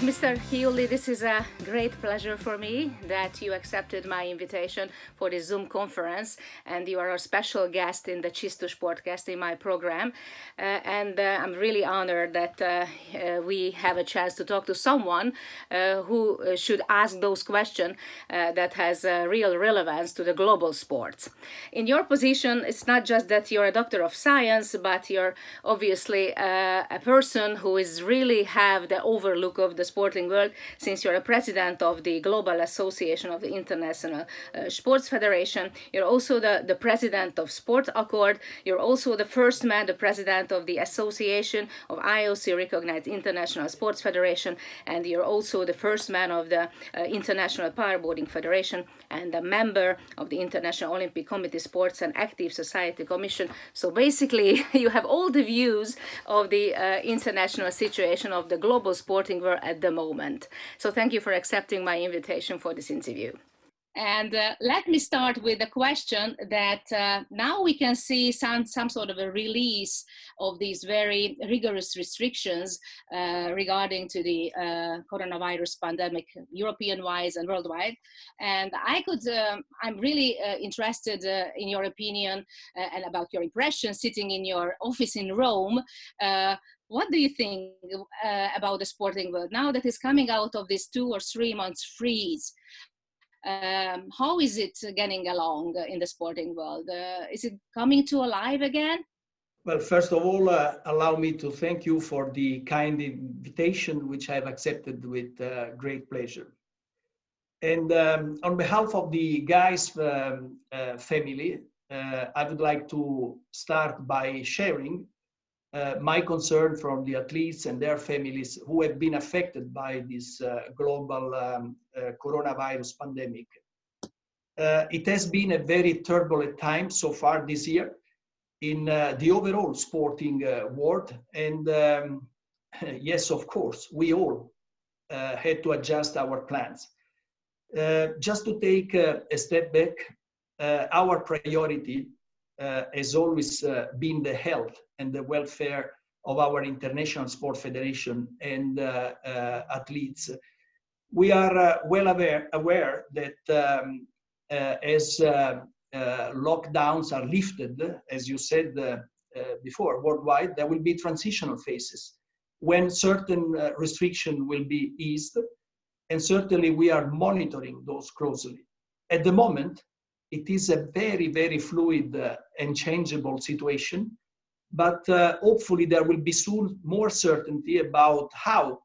Mr. Chiulli, this is a great pleasure for me that you accepted my invitation for this Zoom conference, and you are a special guest in the Csisztus podcast in my program. Uh, and uh, I'm really honored that uh, uh we have a chance to talk to someone uh, who uh, should ask those questions that has real relevance to the global sports. In your position, it's not just that you're a doctor of science, but you're obviously a person who is really have the overlook of the sporting world since you're a president of the Global Association of the International uh, Sports Federation. You're also the, the president of Sport Accord. You're also the first man, the president of the Association of IOC recognized International Sports Federation. And you're also the first man of the uh, International Powerboating Federation and a member of the International Olympic Committee Sports and Active Society Commission. So basically, you have all the views of the uh, international situation of the global sporting world at the moment. So thank you for accepting my invitation for this interview. And uh, let me start with a question that uh, now we can see some, some sort of a release of these very rigorous restrictions uh, regarding to the uh, coronavirus pandemic, European-wise and worldwide. And I could, um, I'm really uh, interested uh, in your opinion and about your impression sitting in your office in Rome what do you think uh, about the sporting world now that is coming out of this two or three months freeze? Um, how is it getting along in the sporting world? Uh, is it coming to alive again? Well, first of all, uh, allow me to thank you for the kind invitation, which I have accepted with uh, great pleasure. And um, on behalf of the GAISF um, uh, family, uh, I would like to start by sharing uh, my concern from the athletes and their families who have been affected by this uh, global um, uh, coronavirus pandemic. Uh, it has been a very turbulent time so far this year in uh, the overall sporting uh, world. And um, yes, of course, we all had to adjust our plans. just to take a step back, our priority has always uh, been the health and the welfare of our international sport federation and uh, athletes. We are well aware, aware that um, as lockdowns are lifted, as you said before, worldwide, there will be transitional phases when certain uh, will be eased and certainly we are monitoring those closely at the moment it is a very, very fluid uh, and changeable situation. But uh, hopefully, there will be soon more certainty about how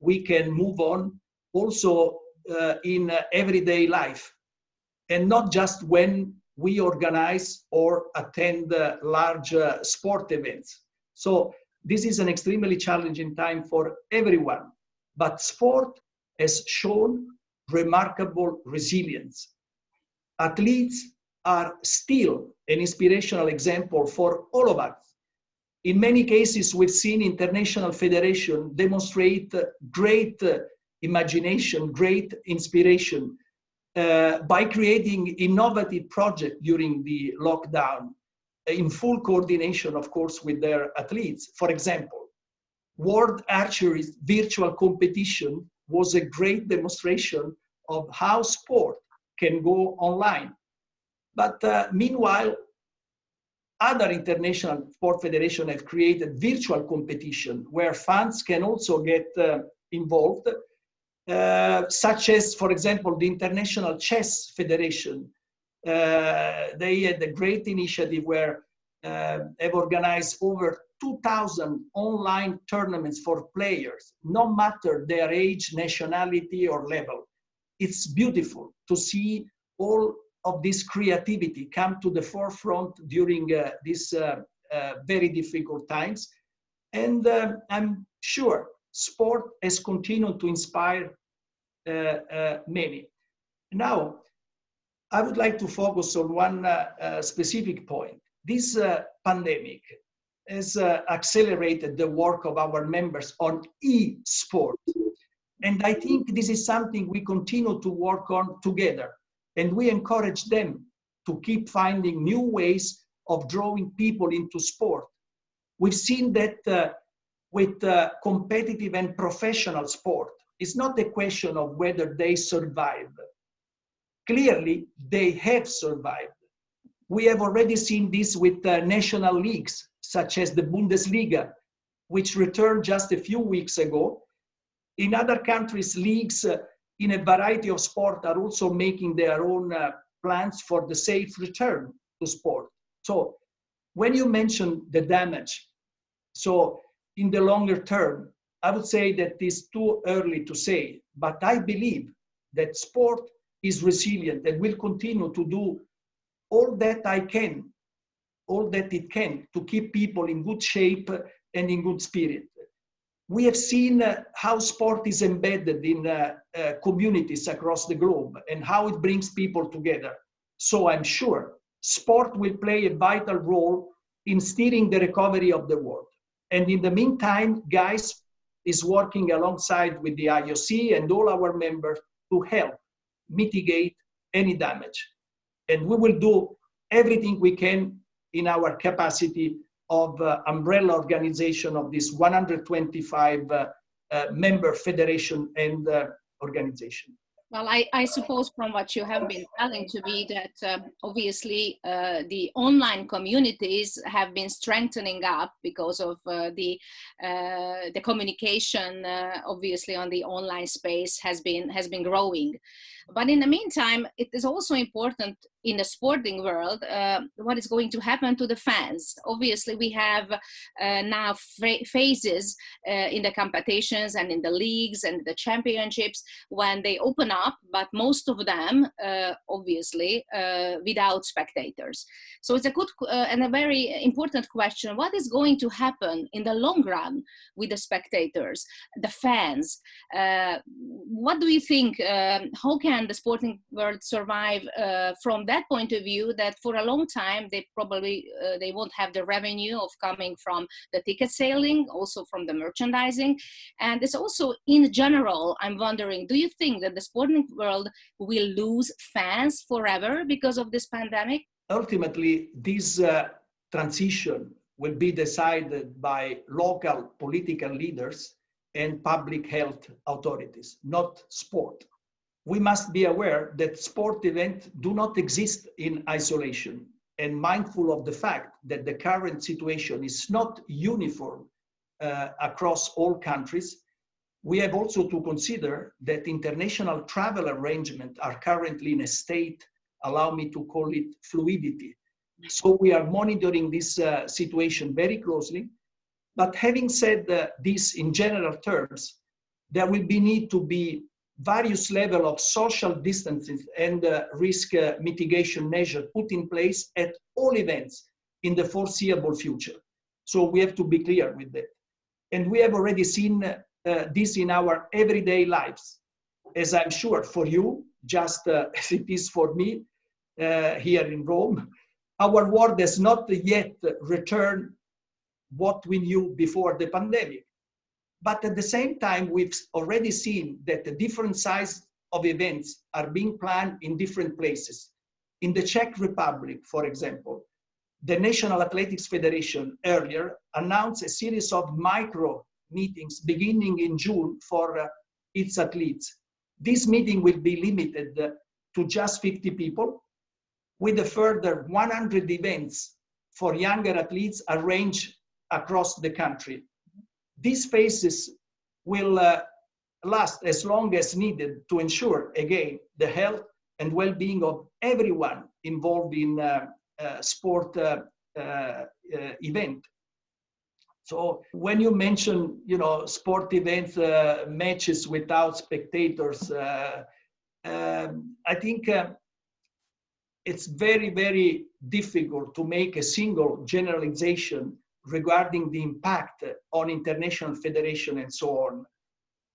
we can move on also uh, in uh, everyday life and not just when we organize or attend uh, large uh, sport events. So, this is an extremely challenging time for everyone. But sport has shown remarkable resilience athletes are still an inspirational example for all of us. In many cases, we've seen international federation demonstrate great imagination, great inspiration uh, by creating innovative projects during the lockdown in full coordination, of course, with their athletes. For example, World Archery virtual competition was a great demonstration of how sport can go online. But uh, meanwhile, other international sport federations have created virtual competition where fans can also get uh, involved, uh, such as, for example, the International Chess Federation. Uh, they had a great initiative where uh, have organized over 2,000 online tournaments for players, no matter their age, nationality, or level it's beautiful to see all of this creativity come to the forefront during uh, these uh, uh, very difficult times. And um, I'm sure sport has continued to inspire uh, uh, many. Now, I would like to focus on one uh, specific point. This pandemic has accelerated the work of our members on e-sport and I think this is something we continue to work on together. And we encourage them to keep finding new ways of drawing people into sport. We've seen that uh, with uh, competitive and professional sport, it's not a question of whether they survive. Clearly, they have survived. We have already seen this with uh, national leagues, such as the Bundesliga, which returned just a few weeks ago. In other countries, leagues uh, in a variety of sport are also making their own uh, plans for the safe return to sport. So when you mention the damage, so in the longer term, I would say that it's too early to say, but I believe that sport is resilient and will continue to do all that I can, all that it can to keep people in good shape and in good spirit. We have seen uh, how sport is embedded in uh, uh, communities across the globe and how it brings people together. So I'm sure sport will play a vital role in steering the recovery of the world. And in the meantime, GAISF is working alongside with the IOC and all our members to help mitigate any damage. And we will do everything we can in our capacity of uh, umbrella organization of this 125 uh, uh, member federation and organization. Well, I, I, suppose from what you have been telling to me that uh, obviously uh, the online communities have been strengthening up because of uh, the uh, the communication. Obviously, on the online space has been has been growing. But in the meantime, it is also important in the sporting world uh, what is going to happen to the fans. Obviously, we have uh, now phases uh, in the competitions and in the leagues and the championships when they open up, but most of them, uh, obviously, uh, without spectators. So it's a good uh, and a very important question. What is going to happen in the long run with the spectators, the fans? what do you think? Um, how can can the sporting world survive uh, from that point of view that for a long time they probably uh, they won't have the revenue of coming from the ticket selling also from the merchandising. And it's also in general i'm wondering do you think that the sporting world will lose fans forever because of this pandemic? Ultimately this uh, transition will be decided by local political leaders and public health authorities, not sport we must be aware that sport events do not exist in isolation and mindful of the fact that the current situation is not uniform uh, across all countries, we have also to consider that international travel arrangements are currently in a state, allow me to call it fluidity. So we are monitoring this uh, situation very closely. But having said uh, this in general terms, there will be need to be various level of social distancing and uh, risk uh, mitigation measure put in place at all events in the foreseeable future. So we have to be clear with that. And we have already seen uh, this in our everyday lives. As I'm sure for you, just uh, as it is for me uh, here in Rome, our world has not yet returned what we knew before the pandemic. But at the same time, we've already seen that the different size of events are being planned in different places. In the Czech Republic, for example, the National Athletics Federation earlier announced a series of micro meetings beginning in June for uh, its athletes. This meeting will be limited uh, to just 50 people, with a further 100 events for younger athletes arranged across the country these phases will uh, last as long as needed to ensure, again, the health and well-being of everyone involved in uh, uh, sport uh, uh, uh, event. So when you mention, you know, sport events, matches without spectators, um, I think it's very, very difficult to make a single generalization regarding the impact on international federation and so on.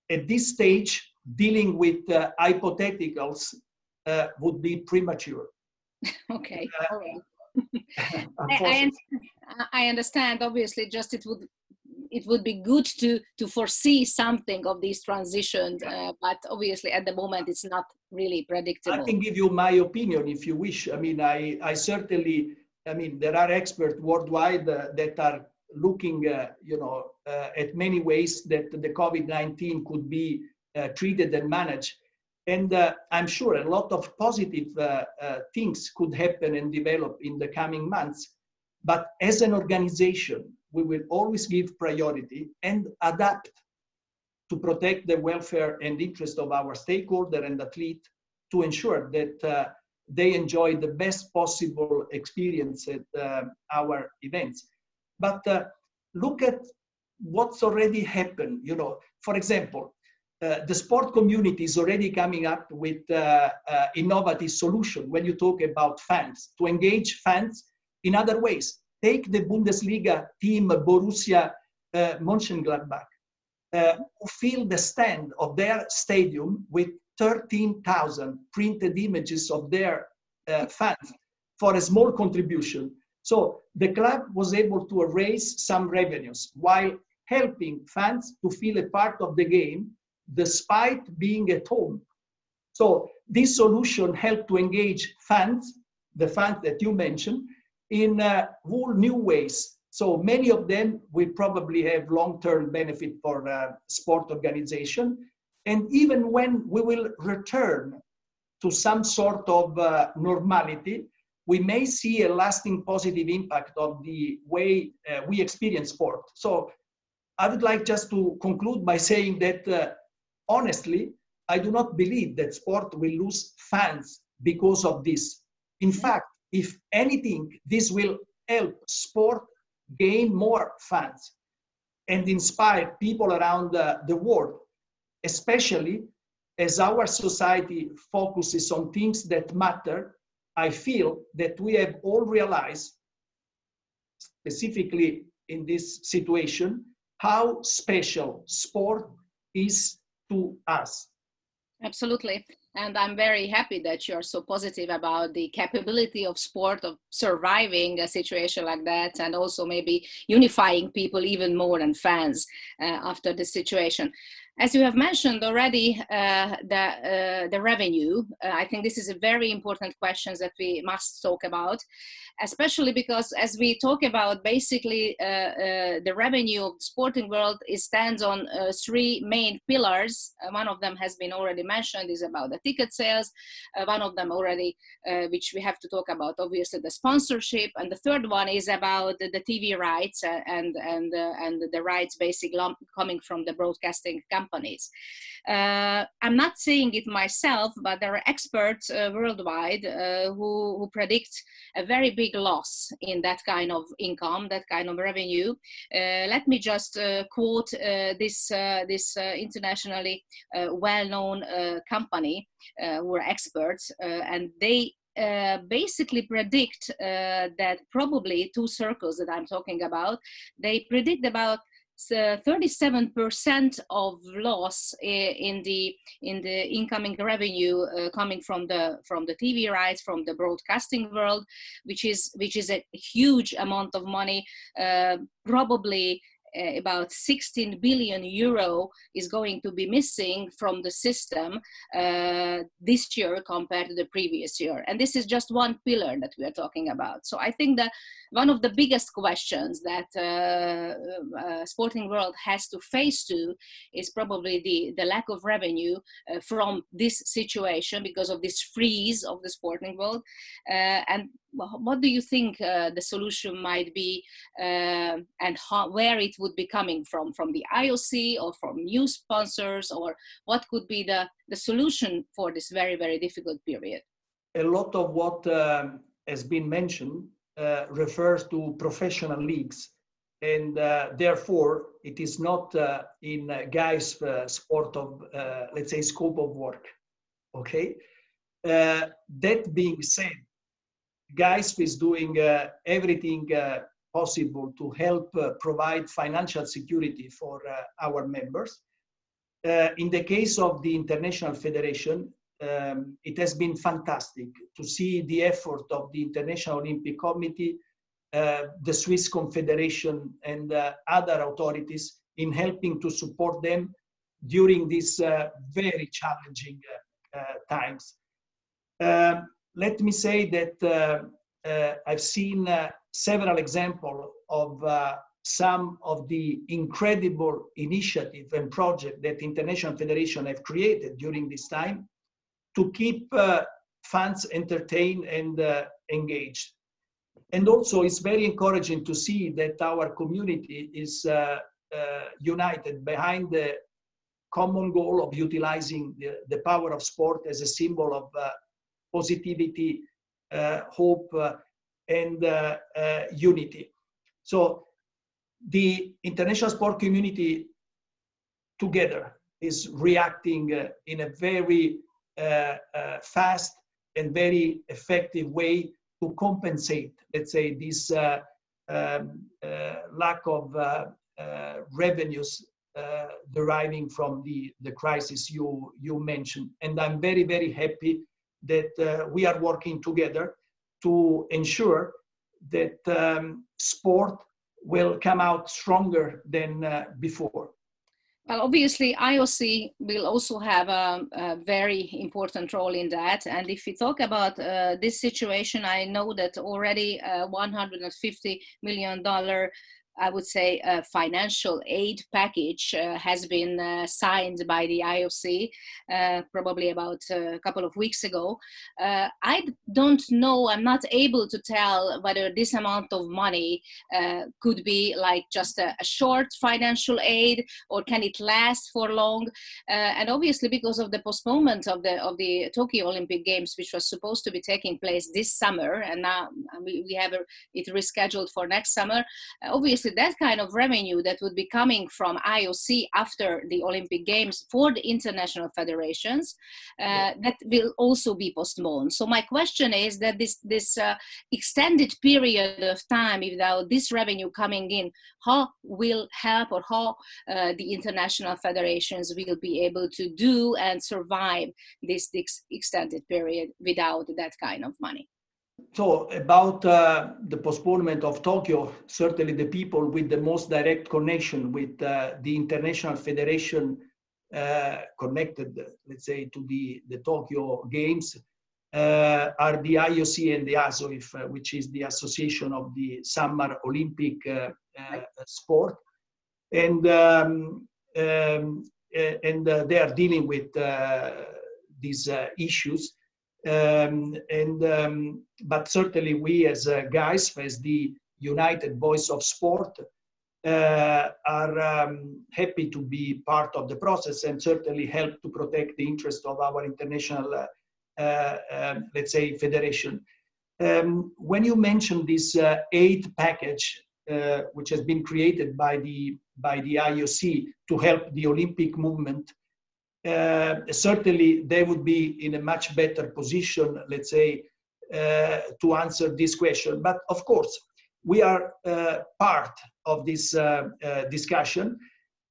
At this stage, dealing with uh, hypotheticals uh, would be premature. okay, uh, right. I, I, understand. Obviously, just it would it would be good to to foresee something of these transitions, uh, but obviously at the moment it's not really predictable. I can give you my opinion if you wish. I mean, I I certainly I mean, there are experts worldwide uh, that are looking, uh, you know, uh, at many ways that the COVID-19 could be uh, treated and managed. And uh, I'm sure a lot of positive uh, things could happen and develop in the coming months. But as an organization, we will always give priority and adapt to protect the welfare and interest of our stakeholder and athlete to ensure that they enjoy the best possible experience at uh, our events. But uh, look at what's already happened. You know, for example, uh, the sport community is already coming up with uh, uh, innovative solution when you talk about fans to engage fans in other ways. Take the Bundesliga team Borussia uh, Mönchengladbach, who fill the stand of their stadium with 13,000 printed images of their uh, fans for a small contribution. So the club was able to raise some revenues while helping fans to feel a part of the game despite being at home. So this solution helped to engage fans, the fans that you mentioned, in uh, whole new ways. So many of them will probably have long-term benefit for uh, sport organization. And even when we will return to some sort of uh, normality, we may see a lasting positive impact of the way uh, we experience sport. So I would like just to conclude by saying that uh, honestly, I do not believe that sport will lose fans because of this. In fact, if anything, this will help sport gain more fans and inspire people around uh, the world, especially as our society focuses on things that matter. I feel that we have all realized, specifically in this situation, how special sport is to us. Absolutely. And I'm very happy that you're so positive about the capability of sport of surviving a situation like that and also maybe unifying people even more than fans uh, after the situation. As you have mentioned already, uh, the, uh, the revenue, uh, I think this is a very important question that we must talk about, especially because as we talk about basically uh, uh, the revenue of the sporting world, it stands on three main pillars. one of them has been already mentioned is about the ticket sales. one of them already, which we have to talk about, obviously the sponsorship. And the third one is about the, TV rights and, and, and the rights basically coming from the broadcasting companies. Uh, I'm not saying it myself, but there are experts uh, worldwide uh, who, who predict a very big loss in that kind of income, that kind of revenue. Uh, let me just uh, quote uh, this, this internationally well-known company who are experts, and they uh, basically predict uh, that probably two circles that I'm talking about, they predict about 37% of loss in the in the incoming revenue uh, coming from the from the TV rights from the broadcasting world, which is which is a huge amount of money, uh, probably uh, about 16 billion euro is going to be missing from the system uh, this year compared to the previous year. And this is just one pillar that we are talking about. So I think that one of the biggest questions that uh, uh sporting world has to face to is probably the, the lack of revenue uh, from this situation because of this freeze of the sporting world. Uh, and what do you think uh, the solution might be uh, and how, where it would be coming from? From the ioc or from new sponsors or what could be the, the solution for this very very difficult period? A lot of what um, has been mentioned uh, refers to professional leagues and uh, therefore it is not uh, in guys sport of let's say scope of work. Okay? That being said GAISF is doing uh, everything uh, possible to help uh, provide financial security for uh, our members. Uh, in the case of the International Federation, um, it has been fantastic to see the effort of the International Olympic Committee, uh, the Swiss Confederation, and other authorities in helping to support them during these very challenging times. Um, let me say that uh, uh, I've seen uh, several examples of some of the incredible initiative and project that international federation have created during this time to keep uh, fans entertained and uh, engaged. And also, it's very encouraging to see that our community is uh, united behind the common goal of utilizing the, the power of sport as a symbol of positivity, uh, hope, and unity. So the international sport community together is reacting uh, in a very uh, uh, fast and very effective way to compensate, let's say, this uh, um, uh, lack of uh, revenues deriving from the, the crisis you, you mentioned. And I'm very, very happy that we are working together to ensure that um, sport will come out stronger than uh, before. Well, obviously, IOC will also have a, a, very important role in that. And if we talk about uh, this situation, I know that already uh, $150 million I would say, a financial aid package uh, has been uh, signed by the IOC uh, probably about uh, a couple of weeks ago. Uh, I don't know, I'm not able to tell whether this amount of money uh, could be like just a, a, short financial aid or can it last for long. and obviously, because of the postponement of the of the Tokyo Olympic Games, which was supposed to be taking place this summer, and now we, we have it rescheduled for next summer, obviously that kind of revenue that would be coming from IOC after the Olympic Games for the international federations, uh, that will also be postponed. So my question is that this this uh, extended period of time without this revenue coming in, how will help or how uh, the international federations will be able to do and survive this, this extended period without that kind of money? So about uh, the postponement of Tokyo, certainly the people with the most direct connection with uh, the international federation uh, connected, let's say, to the, the Tokyo Games uh, are the IOC and the ASOIF, uh, which is the Association of the Summer Olympic uh, Sport. And, um, um, and they are dealing with these issues. Um, and um, but certainly we as uh, GAISF, as the united voice of sport, uh, are um, happy to be part of the process and certainly help to protect the interest of our international, uh, uh, um, let's say, federation. Um, when you mention this uh, aid package, uh, which has been created by the by the IOC to help the Olympic movement certainly they would be in a much better position, let's say, uh, to answer this question. But of course, we are uh, part of this uh, uh, discussion,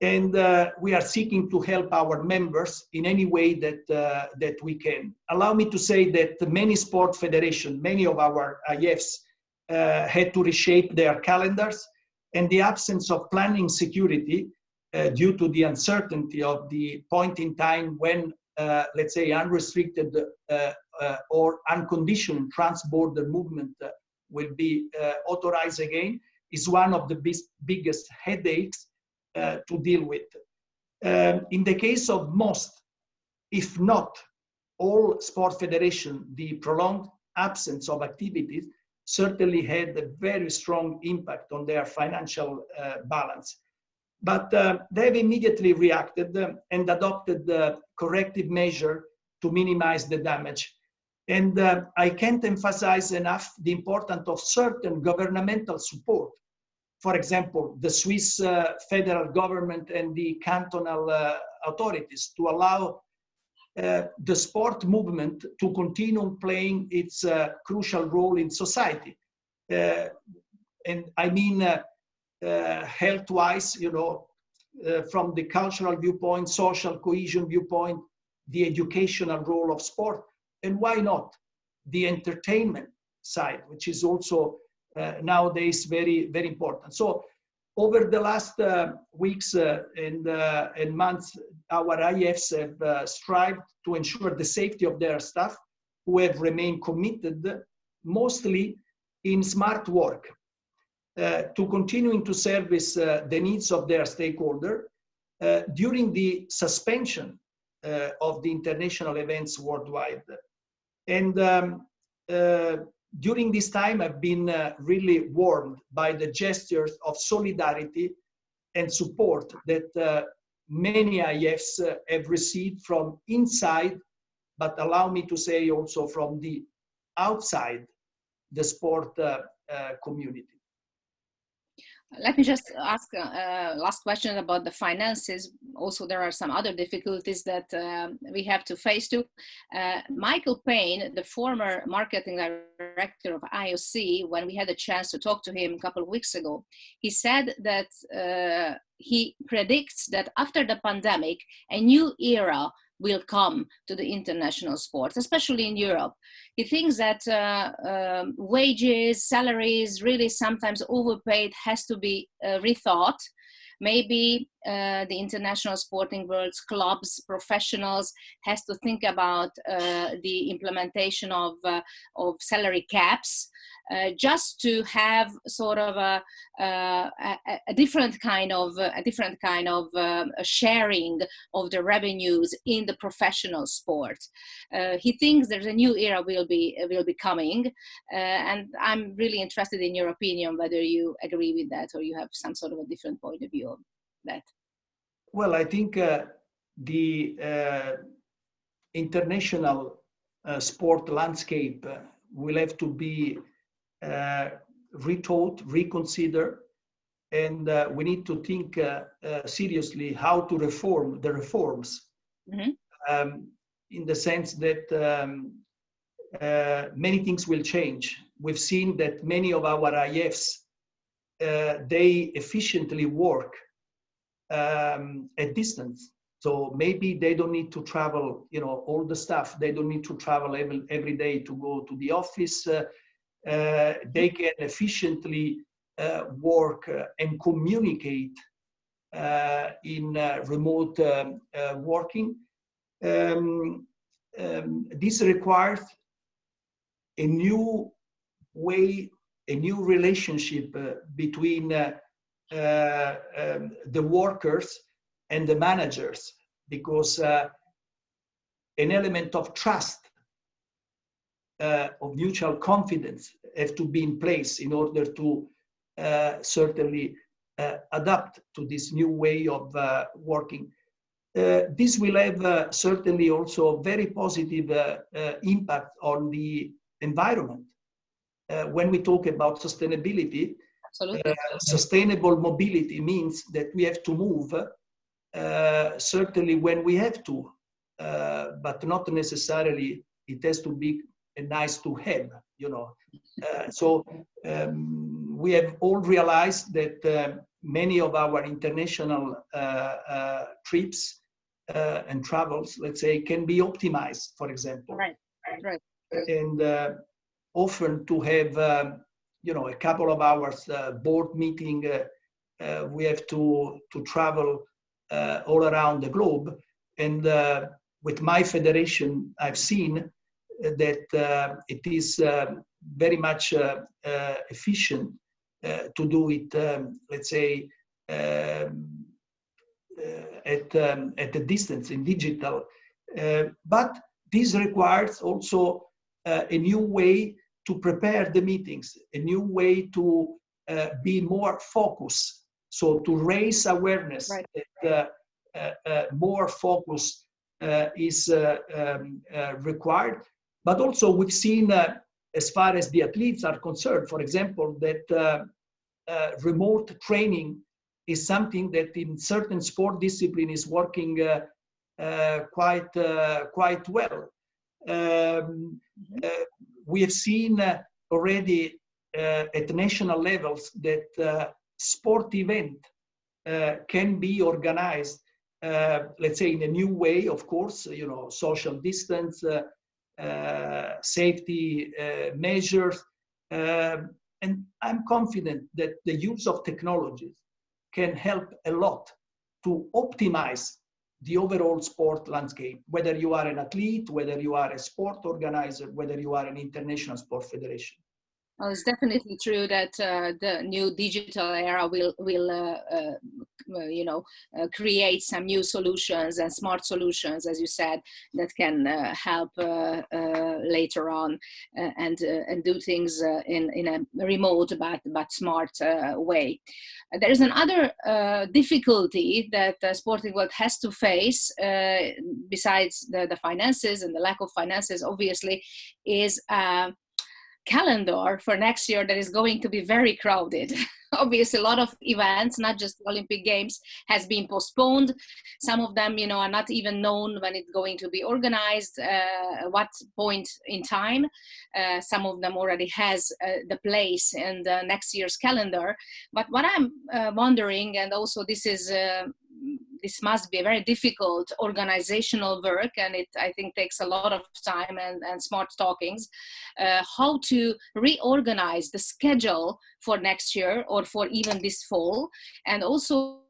and uh, we are seeking to help our members in any way that that we can. Allow me to say that many sport federations, many of our IFs, had to reshape their calendars, and the absence of planning security uh, due to the uncertainty of the point in time when, uh, let's say, unrestricted uh, uh or unconditioned trans-border movement uh, will be uh, authorized again, is one of the biggest headaches to deal with. Um, in the case of most, if not all sport federation, the prolonged absence of activities certainly had a very strong impact on their financial balance. But uh, they've immediately reacted uh, and adopted the corrective measure to minimize the damage. And uh, I can't emphasize enough the importance of certain governmental support. For example, the Swiss uh, federal government and the cantonal uh, authorities to allow uh, the sport movement to continue playing its crucial role in society. and I mean, health-wise, you know, uh, from the cultural viewpoint, social cohesion viewpoint, the educational role of sport, and why not the entertainment side, which is also uh, nowadays very, very important. So over the last uh, weeks uh, and, uh, and months, our IFs have strived to ensure the safety of their staff who have remained committed mostly in smart work uh, to continuing to service uh, the needs of their stakeholder uh, during the suspension uh, of the international events worldwide. And um, uh, during this time, I've been uh, really warmed by the gestures of solidarity and support that many IFs have received from inside, but allow me to say also from the outside the sport community. Let me just ask a uh, last question about the finances. Also, there are some other difficulties that uh, we have to face too. Uh, Michael Payne, the former marketing director of IOC, when we had a chance to talk to him a couple of weeks ago, he said that uh, he predicts that after the pandemic, a new era will come to the international sports, especially in Europe. He thinks that uh, um, wages, salaries, really sometimes overpaid, has to be uh, rethought. Maybe uh, the international sporting world's clubs, professionals, has to think about uh, the implementation of uh, of salary caps uh, just to have sort of a, uh, a, a different kind of a different kind of um, sharing of the revenues in the professional sport. Uh, he thinks there's a new era will be will be coming, uh, and I'm really interested in your opinion whether you agree with that or you have some sort of a different point of view on that. Well, I think uh, the international sport landscape will have to be uh, rethought, reconsider, and uh, we need to think uh, seriously how to reform the reforms mm-hmm. um, in the sense that um, uh, many things will change. We've seen that many of our IFs, uh, they efficiently work um, at distance. So maybe they don't need to travel, you know, all the stuff. They don't need to travel every, every day to go to the office. Uh, uh, they can efficiently uh, work uh, and communicate in remote um, working. Um, um, this requires a new way, a new relationship between um, the workers and the managers because uh, an element of trust uh, of mutual confidence have to be in place in order to uh, certainly uh, adapt to this new way of uh, working. Uh, this will have uh, certainly also a very positive impact on the environment. when we talk about sustainability, sustainable mobility means that we have to move certainly when we have to, but not necessarily it has to be nice to have, you know. Uh, so um, we have all realized that uh, many of our international uh, uh trips uh, and travels, let's say, can be optimized, for example. Right, right. And uh, often to have, you know, a couple of hours board meeting, we have to, to travel all around the globe. And with my federation, I've seen that uh, it is um, very much uh, uh, efficient to do it, um, let's say, um, at, um, at a distance in digital. but this requires also a new way to prepare the meetings, a new way to uh, be more focused. So to raise awareness right. that uh, uh, more focus is um, required. But also we've seen, uh, as far as the athletes are concerned, for example, that uh, uh, remote training is something that in certain sport discipline is working uh, uh, quite, uh, quite well. Um, mm-hmm. we have seen already at national levels that sport event can be organized uh, let's say in a new way of course you know social distance uh, uh, safety uh, measures. Um, and I'm confident that the use of technologies can help a lot to optimize the overall sport landscape, whether you are an athlete, whether you are a sport organizer, whether you are an international sport federation. Well, it's definitely true that uh, the new digital era will will uh, uh, uh you know uh, create some new solutions and smart solutions, as you said, that can uh, help later on and and do things in in a remote but but smart way. There is another difficulty that sporting world has to face, besides the, the finances and the lack of finances, obviously, is calendar for next year that is going to be very crowded. Obviously, a lot of events, not just Olympic Games, has been postponed. Some of them, you know, are not even known when it's going to be organized, uh, what point in time. Uh, some of them already has uh, the place in the next year's calendar. But what I'm uh, wondering, and also this is uh, this must be a very difficult organizational work and it i think takes a lot of time and, and smart talkings. Uh, how to reorganize the schedule for next year or for even this fall and also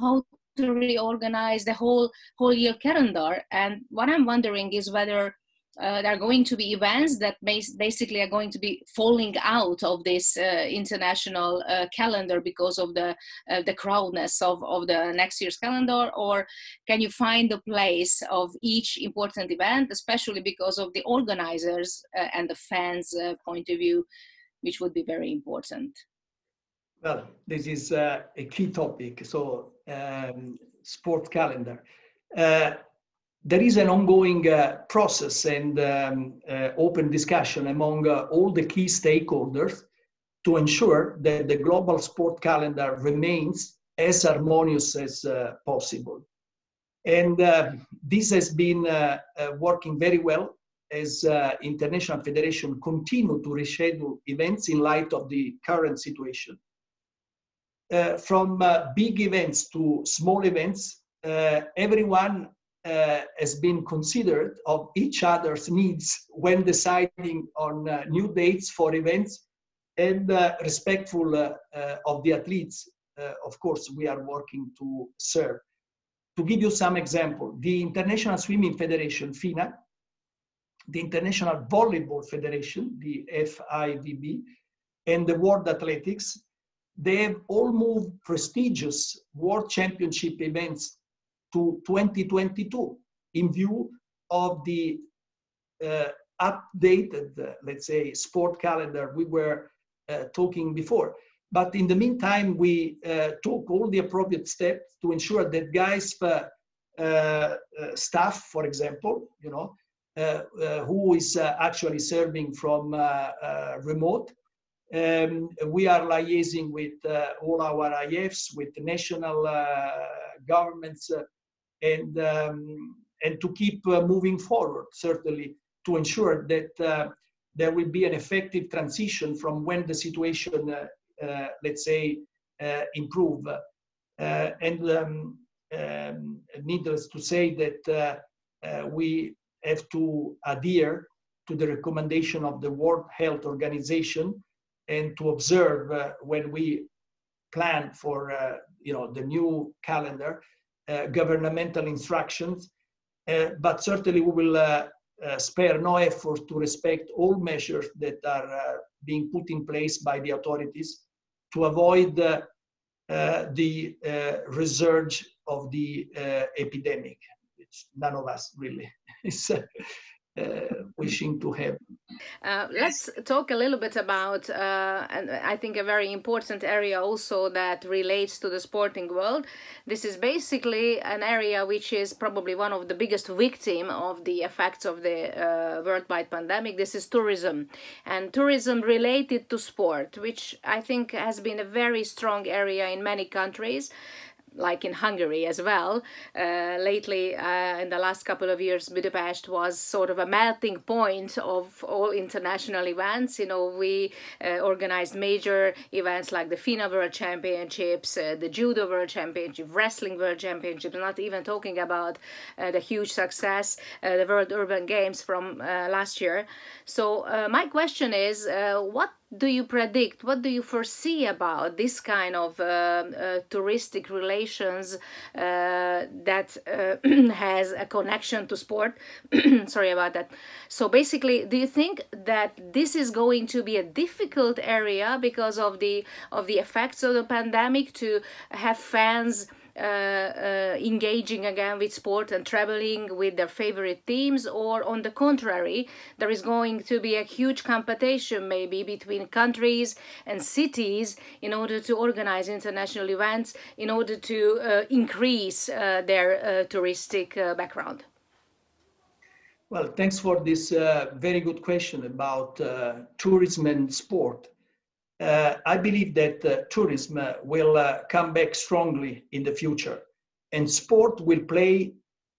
how to reorganize the whole whole year calendar. And what i'm wondering is whether uh, there are going to be events that basically are going to be falling out of this uh, international uh, calendar because of the uh, the crowdness of, of the next year's calendar or can you find the place of each important event especially because of the organizers uh, and the fans uh, point of view which would be very important? Well this is a key topic so um, sport calendar there is an ongoing uh, process and um, uh, open discussion among uh, all the key stakeholders to ensure that the global sport calendar remains as harmonious as uh, possible. And uh, this has been uh, working very well as international federation continue to reschedule events in light of the current situation. from big events to small events, everyone uh, has been considered of each other's needs when deciding on uh, new dates for events and uh, respectful uh, uh, of the athletes uh, of course we are working to serve. To give you some example the international swimming federation fina the international volleyball federation the fivb and the world athletics they have all moved prestigious world championship events to 2022 in view of the uh, updated, uh, let's say, sport calendar we were uh, talking before. But in the meantime, we uh, took all the appropriate steps to ensure that GAISF, uh, uh, staff, for example, you know, who is actually serving from remote, um, we are liaising with all our IFs, with national governments and um, and to keep uh, moving forward certainly to ensure that uh, there will be an effective transition from when the situation uh, uh let's say uh, improve. Uh, and um, um, needless to say that we have to adhere to the recommendation of the World Health Organization and to observe when we plan for you know the new calendar uh, Uh, governmental instructions, uh, but certainly we will uh, uh, spare no effort to respect all measures that are uh, being put in place by the authorities to avoid the resurge of the epidemic, which none of us really. Is uh, wishing to have. Uh, let's talk a little bit about, uh, and I think a very important area also that relates to the sporting world. This is basically an area which is probably one of the biggest victim of the effects of the uh, worldwide pandemic. This is tourism, and tourism related to sport, which I think has been a very strong area in many countries like in Hungary as well. Uh, lately, uh, in the last couple of years, Budapest was sort of a melting point of all international events. You know, we uh, organized major events like the FINA World Championships, uh, the Judo World Championship, Wrestling World Championship, not even talking about uh, the huge success, uh, the World Urban Games from last year. So, my question is what do you predict? What do you foresee about this kind of uh, uh, touristic relations uh, that uh, has a connection to sport? Sorry about that. So basically, do you think that this is going to be a difficult area because of the of the effects of the pandemic to have fans? Uh, uh, engaging again with sport and traveling with their favorite teams or on the contrary there is going to be a huge competition maybe between countries and cities in order to organize international events in order to uh, increase uh, their uh, touristic uh, background. Well thanks for this very good question about tourism and sport I believe that uh, tourism uh, will uh, come back strongly in the future, and sport will play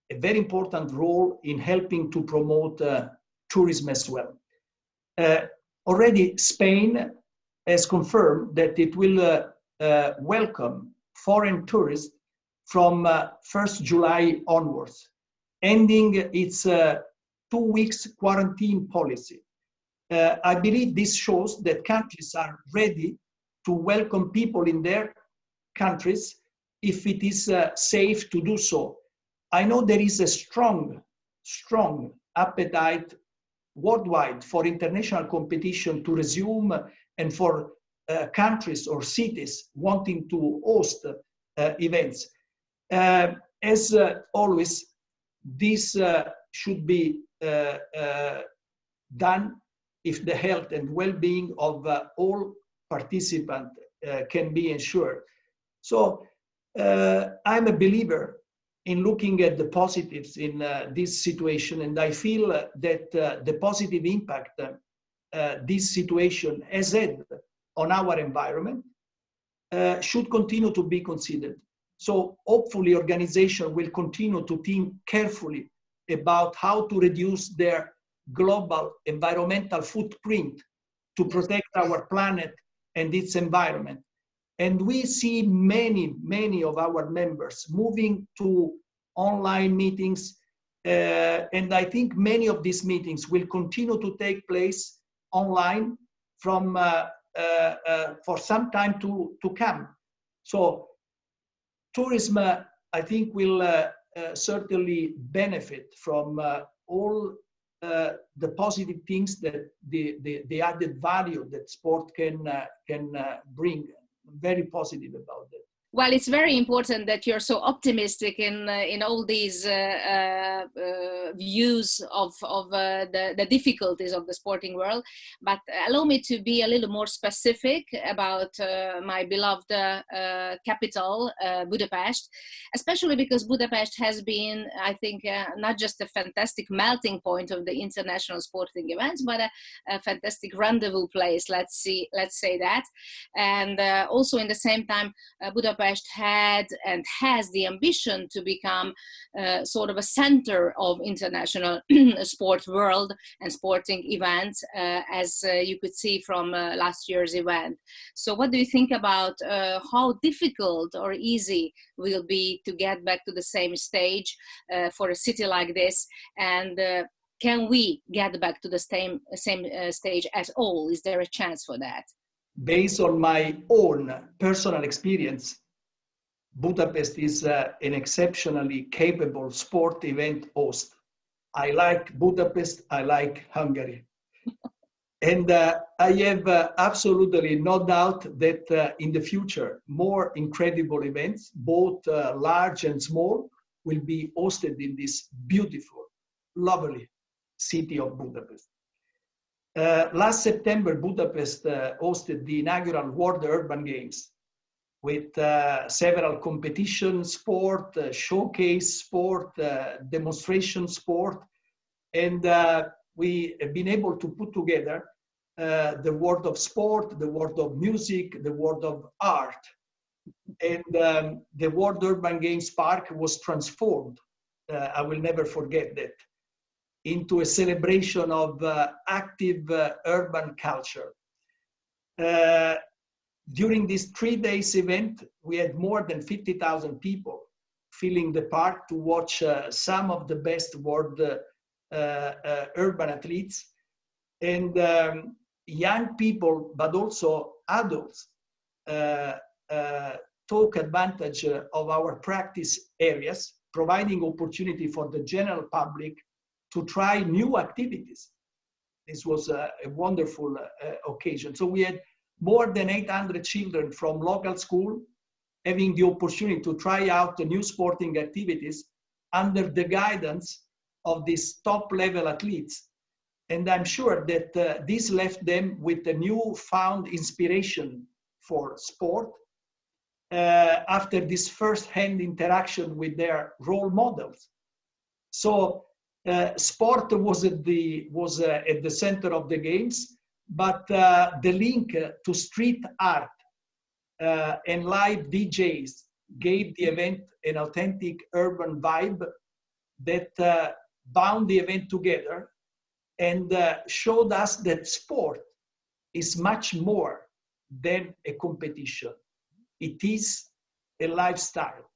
a very important role in helping to promote uh, tourism as well. Uh, already, Spain has confirmed that it will welcome foreign tourists from 1st July onwards, ending its two weeks quarantine policy uh, I believe this shows that countries are ready to welcome people in their countries if it is uh, safe to do so. I know there is a strong, strong appetite worldwide for international competition to resume and for uh, countries or cities wanting to host uh, events. Uh, as uh, always, this should be done if the health and well-being of uh, all participants uh, can be ensured. So uh, I'm a believer in looking at the positives in uh, this situation, and I feel that the positive impact this situation has had on our environment should continue to be considered. So hopefully organizations will continue to think carefully about how to reduce their global environmental footprint to protect our planet and its environment. And we see many, many of our members moving to online meetings. Uh, and I think many of these meetings will continue to take place online from uh, uh, uh for some time to, to come. So tourism, uh, I think, will uh, certainly benefit from all uh, the positive things that the, the, the, added value that sport can, uh, can uh, bring. Very positive about that well, it's very important that you're so optimistic in uh, in all these uh, uh, uh views of of uh, the the difficulties of the sporting world. But allow me to be a little more specific about uh, my beloved capital, Budapest, especially because Budapest has been, I think, not just a fantastic melting point of the international sporting events, but a, a fantastic rendezvous place. Let's see, let's say that, and also in the same time, Budapest Budapest had and has the ambition to become uh, sort of a center of international sport world and sporting events, uh, as uh, you could see from uh, last year's event. So, what do you think about uh, how difficult or easy will be to get back to the same stage uh, for a city like this? And can we get back to the same same stage as all? Is there a chance for that? based on my own personal experience, Budapest is uh, an exceptionally capable sport event host. I like Budapest, I like Hungary. and uh, I have uh, absolutely no doubt that uh, in the future, more incredible events, both uh, large and small, will be hosted in this beautiful, lovely city of Budapest. Uh, last September, Budapest hosted the inaugural World Urban Games, with uh, several competition sport, uh, showcase sport, uh, demonstration sport. And uh, we have been able to put together uh, the world of sport, the world of music, the world of art. And um, the World Urban Games Park was transformed, uh, I will never forget that, into a celebration of active urban culture during this three days event, we had more than 50,000 people filling the park to watch uh, some of the best world uh, uh, urban athletes. And um, young people, but also adults, uh, uh, took advantage of our practice areas, providing opportunity for the general public to try new activities. This was a, a wonderful uh, occasion. So we had more than 800 children from local school having the opportunity to try out the new sporting activities under the guidance of these top level athletes. And I'm sure that uh, this left them with a newfound inspiration for sport uh, after this first-hand interaction with their role models. So uh, sport was at the was uh, at the center of the games, but uh, the link to street art uh, and live DJs gave the event an authentic urban vibe that uh, bound the event together and uh, showed us that sport is much more than a competition. It is a lifestyle.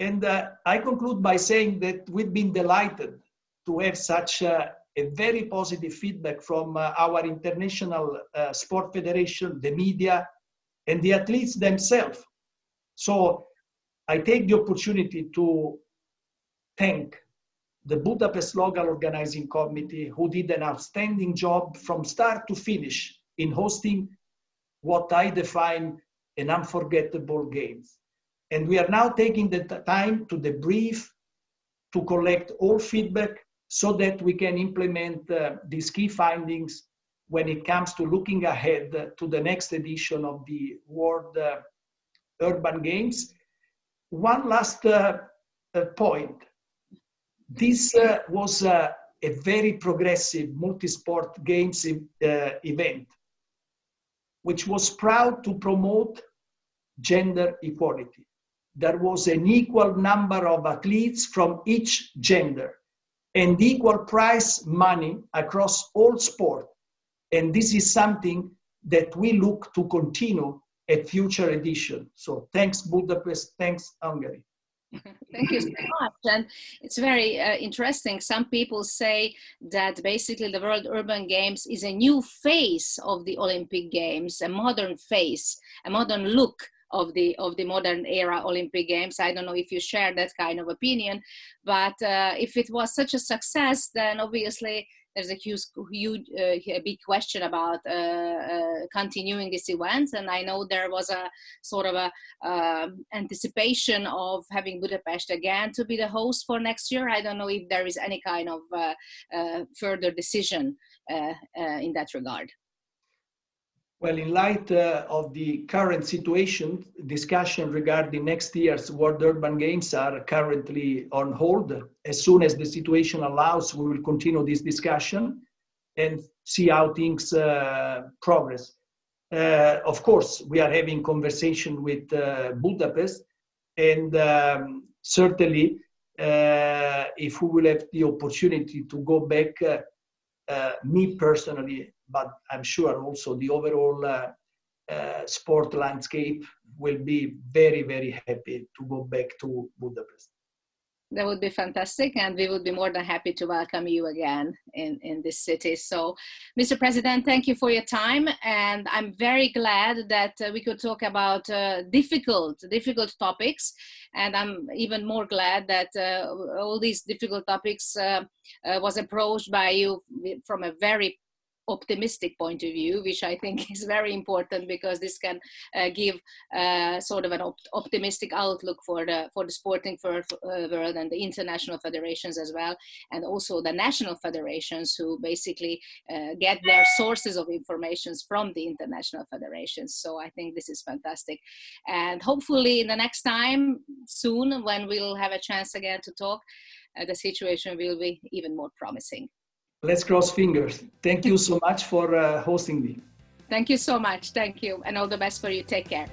And uh, I conclude by saying that we've been delighted to have such very positive feedback from uh, our international uh, sport federation, the media, and the athletes themselves. So I take the opportunity to thank the Budapest Local Organizing Committee, who did an outstanding job from start to finish in hosting what I define an unforgettable games. And we are now taking the time to debrief, to collect all feedback so that we can implement uh, these key findings when it comes to looking ahead to the next edition of the World uh, Urban Games. One last uh, uh point. This uh, was uh, a very progressive multi-sport games event, which was proud to promote gender equality. There was an equal number of athletes from each gender and equal prize money across all sport and this is something that we look to continue at future edition. So thanks Budapest, thanks Hungary. Thank you so much. And it's very uh, interesting. Some people say that basically the World Urban Games is a new face of the Olympic Games, a modern face, a modern look of the of the modern era Olympic Games. I don't know if you share that kind of opinion, but uh, if it was such a success, then obviously there's a huge, huge uh, big question about uh, uh, continuing this event. And I know there was a sort of a um, anticipation of having Budapest again to be the host for next year. I don't know if there is any kind of further decision in that regard. Well, in light uh, of the current situation, discussion regarding next year's World Urban Games are currently on hold. As soon as the situation allows, we will continue this discussion and see how things uh, progress. Uh, of course, we are having conversation with uh, Budapest, and um, certainly, uh, if we will have the opportunity to go back, uh, me personally, but I'm sure also the overall uh, uh, sport landscape will be very, very happy to go back to Budapest. That would be fantastic, and we would be more than happy to welcome you again in, in this city. So, Mr. President, thank you for your time, and I'm very glad that uh, we could talk about uh, difficult, difficult topics, and I'm even more glad that uh, all these difficult topics uh, uh, was approached by you from a very optimistic point of view, which I think is very important because this can uh, give uh, sort of an op optimistic outlook for the for the sporting uh, world and the international federations as well, and also the national federations who basically uh, get their sources of informations from the international federations. So I think this is fantastic, and hopefully in the next time soon when we'll have a chance again to talk, uh, the situation will be even more promising. Let's cross fingers. Thank you so much for uh, hosting me. Thank you so much. Thank you. And all the best for you. Take care.